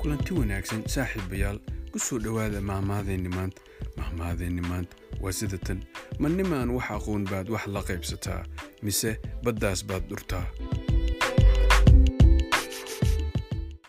kulanti wanaagsan saaxiibayaal ku soo dhowaada mahmaadeenni maanta mahmaadeenni maanta waa sida tan ma nimaan wax aqoon baad wax la qaybsataa mise baddaas baad dhurtaa?